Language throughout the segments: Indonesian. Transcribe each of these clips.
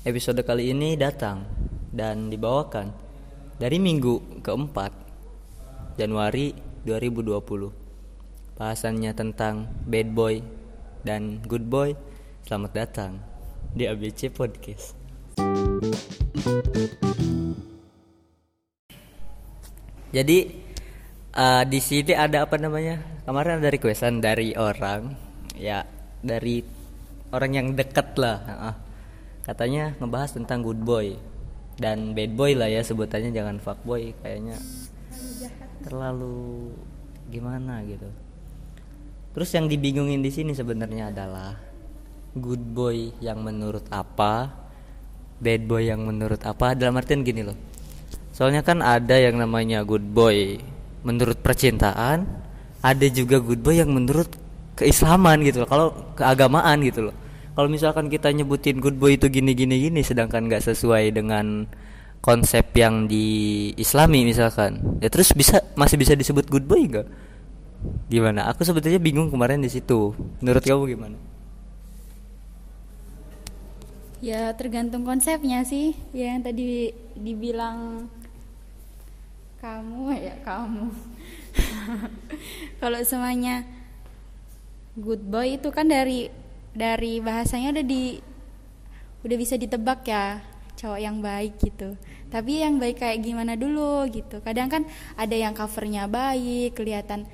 Episode kali ini datang dan dibawakan dari minggu keempat Januari 2020. Bahasannya tentang bad boy dan good boy. Selamat datang di ABC Podcast. Jadi uh, di sini ada apa namanya? Kemarin ada requestan dari orang, ya dari orang yang dekat lah. Uh, katanya ngebahas tentang good boy dan bad boy lah ya sebutannya jangan fuck boy kayaknya terlalu gimana gitu. Terus yang dibingungin di sini sebenarnya adalah good boy yang menurut apa, bad boy yang menurut apa. Dalam artian gini loh. Soalnya kan ada yang namanya good boy menurut percintaan, ada juga good boy yang menurut keislaman gitu loh. Kalau keagamaan gitu loh. Kalau misalkan kita nyebutin good boy itu gini gini gini sedangkan nggak sesuai dengan konsep yang di Islami misalkan ya terus bisa masih bisa disebut good boy enggak gimana? Aku sebetulnya bingung kemarin di situ. Menurut kamu gimana? Ya tergantung konsepnya sih. Ya yang tadi dibilang kamu ya kamu. Kalau semuanya good boy itu kan dari dari bahasanya udah di udah bisa ditebak ya cowok yang baik gitu. Tapi yang baik kayak gimana dulu gitu. Kadang kan ada yang covernya baik kelihatan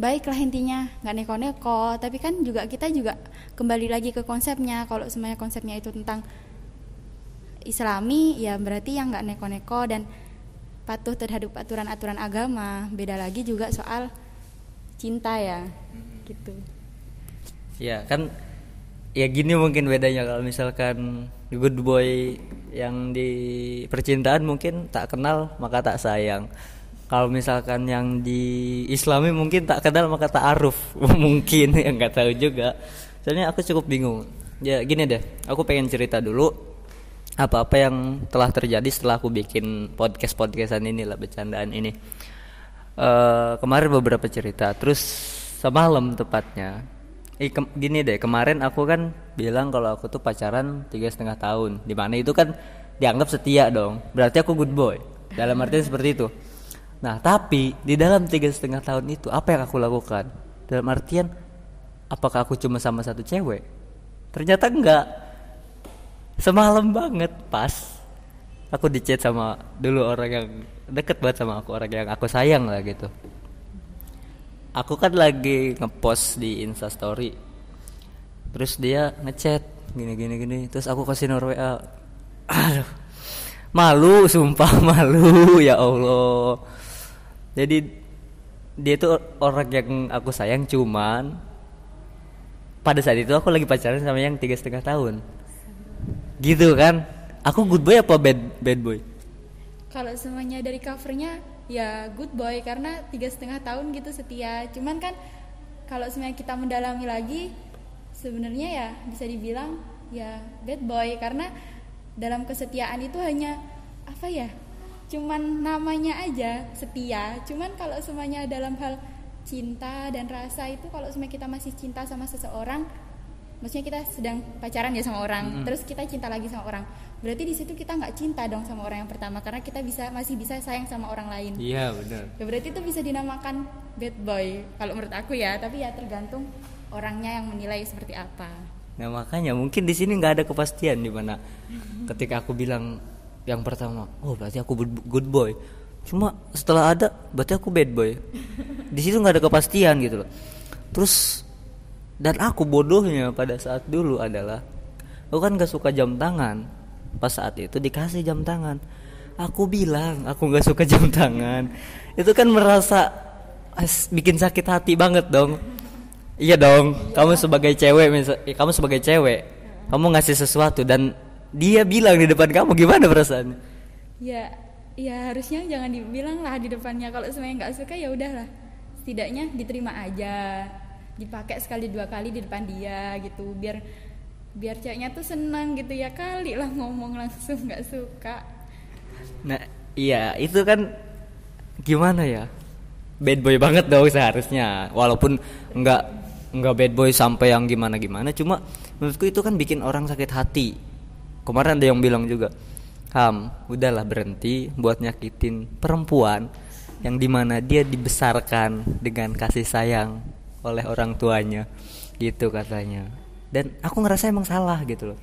baik lah intinya nggak neko-neko. Tapi kan juga kita juga kembali lagi ke konsepnya. Kalau semuanya konsepnya itu tentang islami ya berarti yang nggak neko-neko dan patuh terhadap aturan-aturan agama. Beda lagi juga soal cinta ya gitu. Ya kan ya gini mungkin bedanya. Kalau misalkan good boy yang di percintaan mungkin tak kenal maka tak sayang. Kalau misalkan yang di Islami mungkin tak kenal maka tak aruf. Mungkin yang nggak tahu juga. Soalnya aku cukup bingung. Ya gini deh. Aku pengen cerita dulu apa-apa yang telah terjadi setelah aku bikin podcast podcastan ini lah bercandaan ini. Uh, kemarin beberapa cerita. Terus semalam tepatnya eh, ke gini deh kemarin aku kan bilang kalau aku tuh pacaran tiga setengah tahun. Di mana itu kan dianggap setia dong. Berarti aku good boy. Dalam artian seperti itu. Nah tapi di dalam tiga setengah tahun itu apa yang aku lakukan? Dalam artian apakah aku cuma sama satu cewek? Ternyata enggak. Semalam banget pas aku dicat sama dulu orang yang deket banget sama aku orang yang aku sayang lah gitu aku kan lagi ngepost di instastory terus dia ngechat gini gini gini. Terus aku kasih nomor aduh. Malu sumpah malu. Ya allah. Jadi dia tuh orang yang aku sayang cuman pada saat itu aku lagi pacaran sama yang tiga setengah tahun. Gitu kan? Aku good boy apa bad bad boy? Kalau semuanya dari covernya ya good boy karena tiga setengah tahun gitu setia. Cuman kan kalau sebenarnya kita mendalami lagi sebenarnya ya bisa dibilang ya bad boy. Karena dalam kesetiaan itu hanya apa ya cuman namanya aja setia. Cuman kalau semuanya dalam hal cinta dan rasa itu kalau semuanya kita masih cinta sama seseorang maksudnya kita sedang pacaran ya sama orang mm -hmm. terus kita cinta lagi sama orang. Berarti di situ kita nggak cinta dong sama orang yang pertama karena kita bisa masih bisa sayang sama orang lain. Iya benar. Ya berarti itu bisa dinamakan bad boy kalau menurut aku ya. Tapi ya tergantung orangnya yang menilai seperti apa. Nah makanya mungkin di sini nggak ada kepastian di mana ketika aku bilang yang pertama oh berarti aku good boy. Cuma setelah ada berarti aku bad boy. Di situ nggak ada kepastian gitu loh. Terus dan aku bodohnya pada saat dulu adalah aku kan gak suka jam tangan. Pas saat itu dikasih jam tangan. Aku bilang aku nggak suka jam tangan. Itu kan merasa as, bikin sakit hati banget dong. Iya dong kamu sebagai cewek misal, eh, kamu sebagai cewek kamu ngasih sesuatu dan dia bilang di depan kamu gimana perasaannya? Ya ya harusnya jangan dibilang lah di depannya. Kalau semuanya nggak suka ya udahlah. Setidaknya diterima aja dipakai sekali dua kali di depan dia gitu. Biar biar ceweknya tuh senang gitu ya. Kali lah ngomong langsung nggak suka. Nah iya itu kan gimana ya? Bad boy banget dong seharusnya. Walaupun nggak nggak bad boy sampai yang gimana gimana cuma menurutku itu kan bikin orang sakit hati. Kemarin ada yang bilang juga Ham udahlah berhenti buat nyakitin perempuan yang di mana dia dibesarkan dengan kasih sayang oleh orang tuanya gitu katanya. Dan aku ngerasa emang salah gitu loh.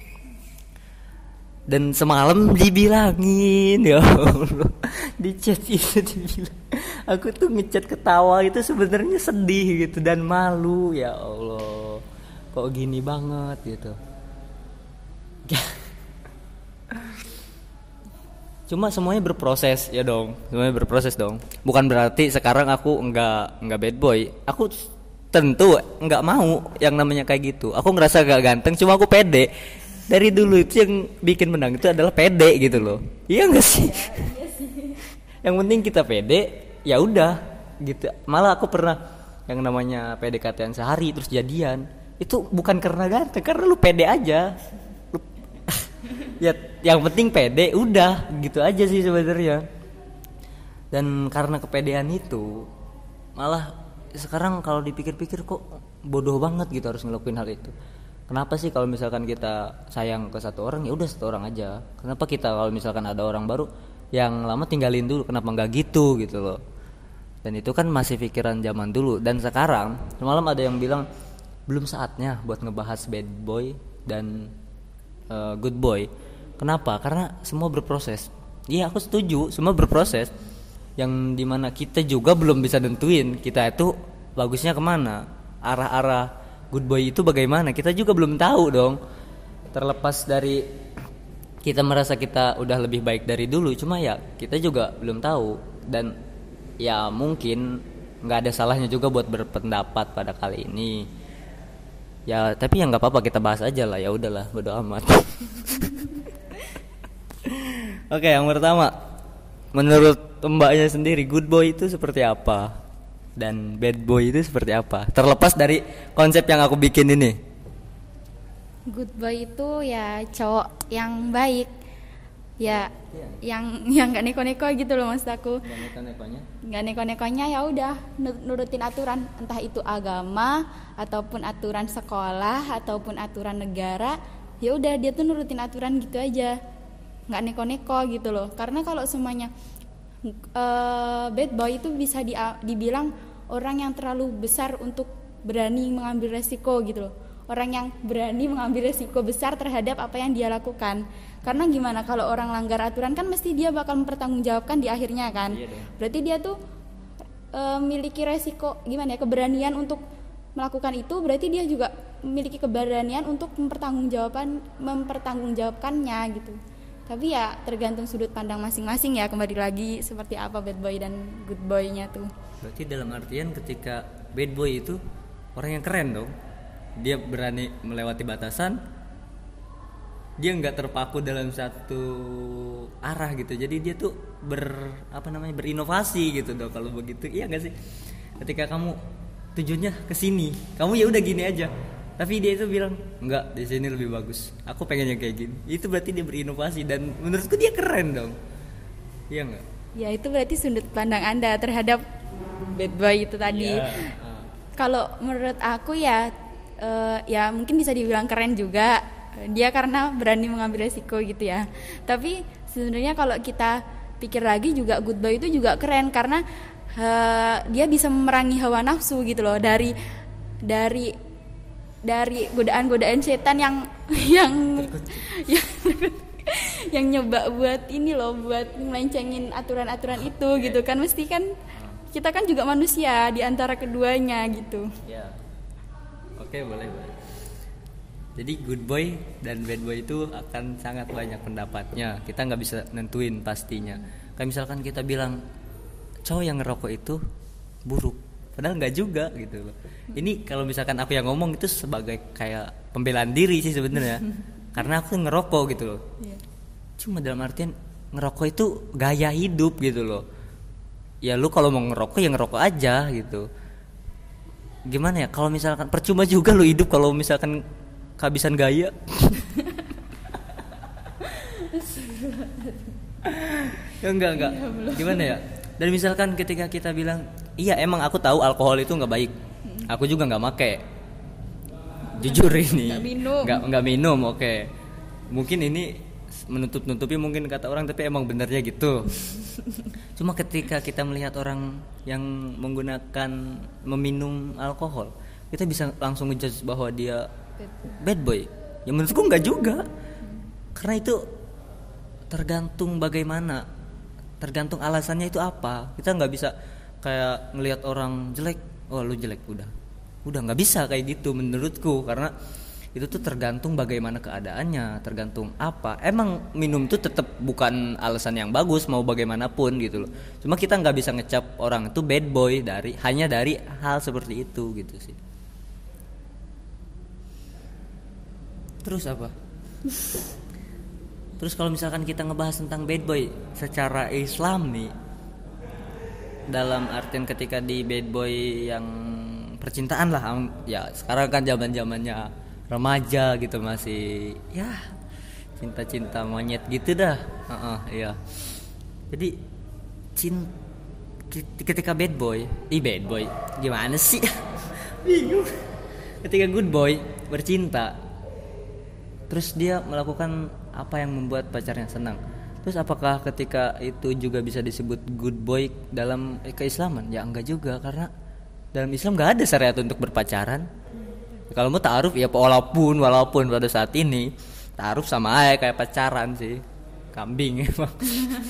Dan semalam dibilangin ya Allah. Di chat itu dibilang. Aku tuh ngechat ketawa itu sebenarnya sedih gitu dan malu ya Allah. Kok gini banget gitu. Cuma semuanya berproses ya dong. Semuanya berproses dong. Bukan berarti sekarang aku nggak nggak bad boy. Aku tentu nggak mau yang namanya kayak gitu. Aku ngerasa gak ganteng cuma aku pede. Dari dulu itu yang bikin menang itu adalah pede gitu loh. Iya enggak sih? Yang penting kita pede ya udah gitu. Malah aku pernah yang namanya PDKT sehari terus jadian. Itu bukan karena ganteng karena lu pede aja. Ya yang penting pede udah gitu aja sih sebenarnya. Dan karena kepedean itu malah sekarang kalau dipikir-pikir kok bodoh banget gitu harus ngelakuin hal itu kenapa sih kalau misalkan kita sayang ke satu orang ya udah satu orang aja kenapa kita kalau misalkan ada orang baru yang lama tinggalin dulu kenapa nggak gitu gitu loh dan itu kan masih pikiran zaman dulu dan sekarang semalam ada yang bilang belum saatnya buat ngebahas bad boy dan uh, good boy Kenapa? Karena semua berproses. Iya, aku setuju, semua berproses. Yang di mana kita juga belum bisa nentuin kita itu bagusnya ke mana, arah-arah good boy itu bagaimana, kita juga belum tahu dong. Terlepas dari kita merasa kita udah lebih baik dari dulu, cuma ya kita juga belum tahu dan ya mungkin nggak ada salahnya juga buat berpendapat pada kali ini. Ya tapi ya nggak apa-apa kita bahas aja lah ya udahlah bodo amat. Oke, yang pertama, menurut mbaknya sendiri, good boy itu seperti apa? Dan bad boy itu seperti apa? Terlepas dari konsep yang aku bikin ini. Good boy itu ya cowok yang baik, ya yeah. yang yang gak neko-neko gitu loh maksud aku. Gak neko-nekonya? Gak neko-nekonya ya udah nurutin aturan, entah itu agama ataupun aturan sekolah ataupun aturan negara, ya udah dia tuh nurutin aturan gitu aja nggak neko-neko gitu loh. Karena kalau semuanya uh, bad boy itu bisa di, dibilang orang yang terlalu besar untuk berani mengambil resiko gitu loh. Orang yang berani mengambil resiko besar terhadap apa yang dia lakukan. Karena gimana kalau orang langgar aturan kan mesti dia bakal mempertanggungjawabkan di akhirnya kan. Iya berarti dia tuh uh, memiliki resiko gimana ya keberanian untuk melakukan itu berarti dia juga memiliki keberanian untuk mempertanggungjawabkan mempertanggungjawabkannya gitu tapi ya tergantung sudut pandang masing-masing ya kembali lagi seperti apa bad boy dan good boynya tuh. Berarti dalam artian ketika bad boy itu orang yang keren dong. Dia berani melewati batasan dia nggak terpaku dalam satu arah gitu. Jadi dia tuh ber apa namanya berinovasi gitu dong kalau begitu. Iya nggak sih? Ketika kamu tujuannya ke sini kamu ya udah gini aja tapi dia itu bilang enggak di sini lebih bagus. Aku pengennya kayak gini. Itu berarti dia berinovasi dan menurutku dia keren dong. Iya enggak ya itu berarti sudut pandang anda terhadap bad boy itu tadi. Ya. kalau menurut aku ya uh, ya mungkin bisa dibilang keren juga. Dia karena berani mengambil resiko gitu ya. Tapi sebenarnya kalau kita pikir lagi juga good boy itu juga keren karena uh, dia bisa memerangi hawa nafsu gitu loh. Dari dari dari godaan-godaan setan yang yang yang, yang nyoba buat ini loh buat melencengin aturan-aturan itu gitu kan mesti kan kita kan juga manusia di antara keduanya gitu. Ya. Oke, okay, boleh, boleh. Jadi good boy dan bad boy itu akan sangat banyak pendapatnya. Kita nggak bisa nentuin pastinya. Kayak misalkan kita bilang cowok yang ngerokok itu buruk padahal nggak juga gitu loh. Ini kalau misalkan aku yang ngomong itu sebagai kayak pembelaan diri sih sebenarnya. Karena aku ngerokok gitu loh. Yeah. cuma dalam artian ngerokok itu gaya hidup gitu loh. Ya lu kalau mau ngerokok ya ngerokok aja gitu. Gimana ya? Kalau misalkan percuma juga lu hidup kalau misalkan kehabisan gaya. Ya enggak enggak. Iya, gimana ya? Dan misalkan ketika kita bilang iya emang aku tahu alkohol itu nggak baik. Aku juga nggak make. Jujur ini. Nggak minum. Nggak nggak minum oke. Okay. mungkin ini menutup-nutupi mungkin kata orang tapi emang benernya gitu. Cuma ketika kita melihat orang yang menggunakan meminum alkohol kita bisa langsung ngejudge bahwa dia bad boy. Ya menurutku nggak juga. Karena itu tergantung bagaimana tergantung alasannya itu apa. Kita nggak bisa kayak ngelihat orang jelek oh lu jelek udah. Udah nggak bisa kayak gitu menurutku karena itu tuh tergantung bagaimana keadaannya tergantung apa. Emang minum tuh tetap bukan alasan yang bagus mau bagaimanapun gitu loh. Cuma kita nggak bisa ngecap orang itu bad boy dari hanya dari hal seperti itu gitu sih. Terus apa? Terus kalau misalkan kita ngebahas tentang bad boy secara Islam nih dalam artian ketika di bad boy yang percintaan lah ya sekarang kan zaman zamannya remaja gitu masih ya cinta-cinta monyet gitu dah. Uh -uh, iya. Jadi cinta ketika bad boy ih bad boy gimana sih? Bingung. Ketika good boy bercinta terus dia melakukan apa yang membuat pacarnya senang terus apakah ketika itu juga bisa disebut good boy dalam keislaman? Ya enggak juga karena dalam Islam nggak ada syariat untuk berpacaran. Kalau mau taaruf ya walaupun walaupun pada saat ini taaruf sama aja kayak pacaran sih. Kambing emang.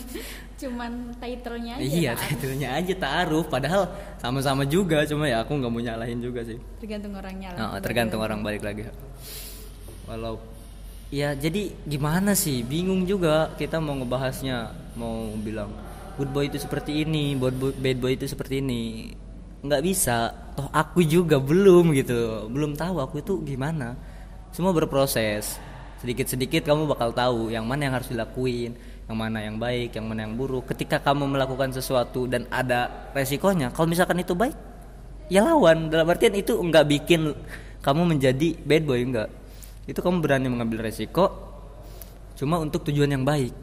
Cuman titlenya aja iya titlenya aja taaruf. Padahal sama-sama juga cuma ya aku nggak mau nyalahin juga sih. Tergantung orangnya lah. Oh, tergantung orang balik lagi. Walau ya jadi gimana sih? Bingung juga kita mau ngebahasnya. Mau bilang good boy itu seperti ini bad boy, bad boy itu seperti ini. Nggak bisa. Toh aku juga belum gitu. Belum tahu aku itu gimana. Semua berproses. Sedikit sedikit kamu bakal tahu yang mana yang harus dilakuin yang mana yang baik yang mana yang buruk. Ketika kamu melakukan sesuatu dan ada resikonya kalau misalkan itu baik ya lawan. Dalam artian itu nggak bikin kamu menjadi bad boy enggak itu kamu berani mengambil resiko cuma untuk tujuan yang baik.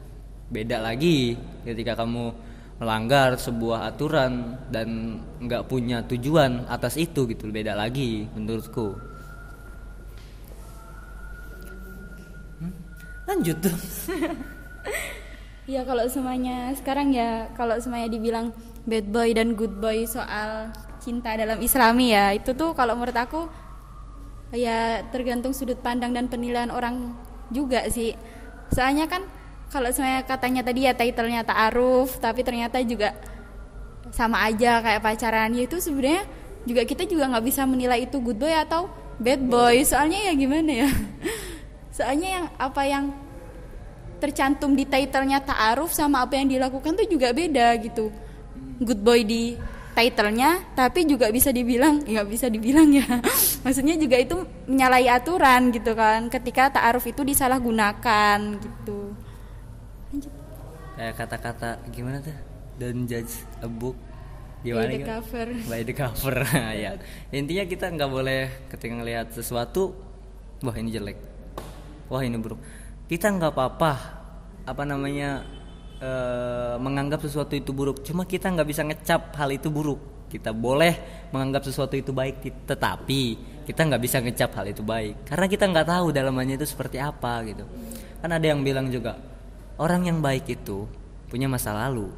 Beda lagi ketika kamu melanggar sebuah aturan dan nggak punya tujuan atas itu gitu. Beda lagi menurutku. Hmm? lanjut. Tuh ya kalau semuanya sekarang ya kalau semuanya dibilang bad boy dan good boy soal cinta dalam Islami ya itu tuh kalau menurut aku ya tergantung sudut pandang dan penilaian orang juga sih. Soalnya kan kalau saya katanya tadi ya titlenya ta'aruf tapi ternyata juga sama aja kayak pacaran. Ya itu sebenarnya juga kita juga nggak bisa menilai itu good boy atau bad boy. Soalnya ya gimana ya? Soalnya yang apa yang tercantum di titlenya ta'aruf sama apa yang dilakukan tuh juga beda gitu. Good boy di titlenya tapi juga bisa dibilang ya bisa dibilang ya. Maksudnya juga itu menyalahi aturan gitu kan ketika ta'aruf itu disalahgunakan gitu. Kayak kata-kata gimana tuh? Don't judge a book. Gimana by the cover. By the cover ya. Intinya kita nggak boleh ketika ngelihat sesuatu wah ini jelek. Wah ini buruk. Kita nggak apa-apa apa namanya e, menganggap sesuatu itu buruk cuma kita nggak bisa ngecap hal itu buruk kita boleh menganggap sesuatu itu baik tetapi kita nggak bisa ngecap hal itu baik karena kita nggak tahu dalamannya itu seperti apa gitu kan ada yang bilang juga orang yang baik itu punya masa lalu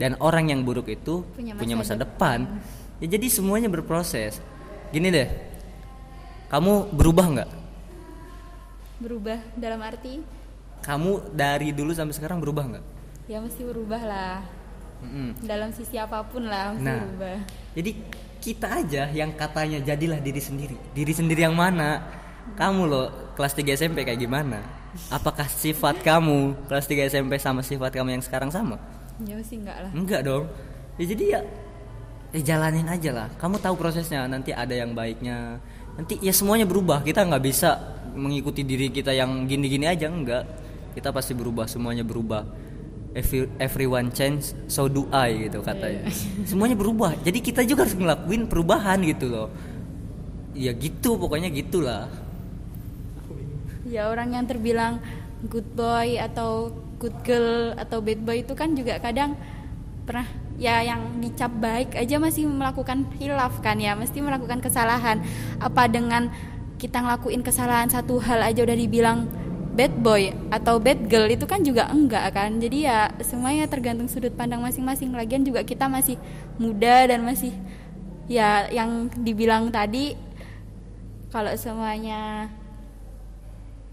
dan orang yang buruk itu punya masa, punya masa depan. depan. Ya jadi semuanya berproses. Gini deh, kamu berubah nggak? Berubah dalam arti? Kamu dari dulu sampai sekarang berubah nggak? Ya mesti berubah lah. Mm-hmm. Dalam sisi apa pun lah mesti nah, berubah. Jadi kita aja yang katanya jadilah diri sendiri. Diri sendiri yang mana? Kamu loh kelas 3 SMP kayak gimana? apakah sifat kamu kelas 3 SMP sama sifat kamu yang sekarang sama ya sih enggak lah enggak dong ya jadi ya ya jalanin aja lah kamu tahu prosesnya nanti ada yang baiknya nanti ya semuanya berubah kita nggak bisa mengikuti diri kita yang gini-gini aja enggak kita pasti berubah semuanya berubah Every, everyone change so do I gitu katanya. Iya. semuanya berubah. Jadi kita juga harus ngelakuin perubahan gitu loh. Ya gitu pokoknya gitulah. Ya orang yang terbilang good boy atau good girl atau bad boy itu kan juga kadang pernah ya yang dicap baik aja masih melakukan hilaf kan ya mesti melakukan kesalahan. Apa dengan kita ngelakuin kesalahan satu hal aja udah dibilang bad boy atau bad girl itu kan juga enggak kan? Jadi ya semuanya tergantung sudut pandang masing-masing. Lagian juga kita masih muda dan masih ya yang dibilang tadi kalau semuanya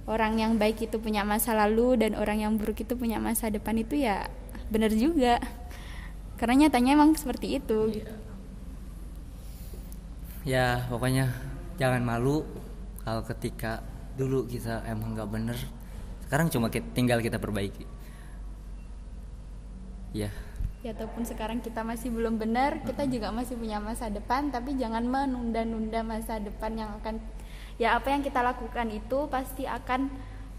orang yang baik itu punya masa lalu dan orang yang buruk itu punya masa depan itu ya benar juga. Karena nyatanya emang seperti itu. Ya pokoknya jangan malu kalau ketika dulu kita emang nggak bener. Sekarang cuma kita, tinggal kita perbaiki. Ya. Ya ataupun sekarang kita masih belum benar kita juga masih punya masa depan tapi jangan menunda-nunda masa depan yang akan ya apa yang kita lakukan itu pasti akan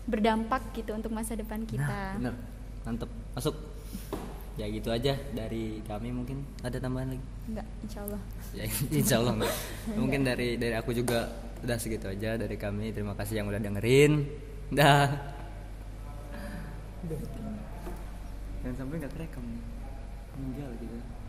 berdampak gitu untuk masa depan kita. Nah, bener. Mantep. Masuk. Ya gitu aja dari kami mungkin. Ada tambahan lagi? Enggak insya Allah. Ya insya Allah enggak. mungkin dari dari aku juga udah segitu aja dari kami. Terima kasih yang udah dengerin. Dah. Dan sampai nggak terekam meninggal gitu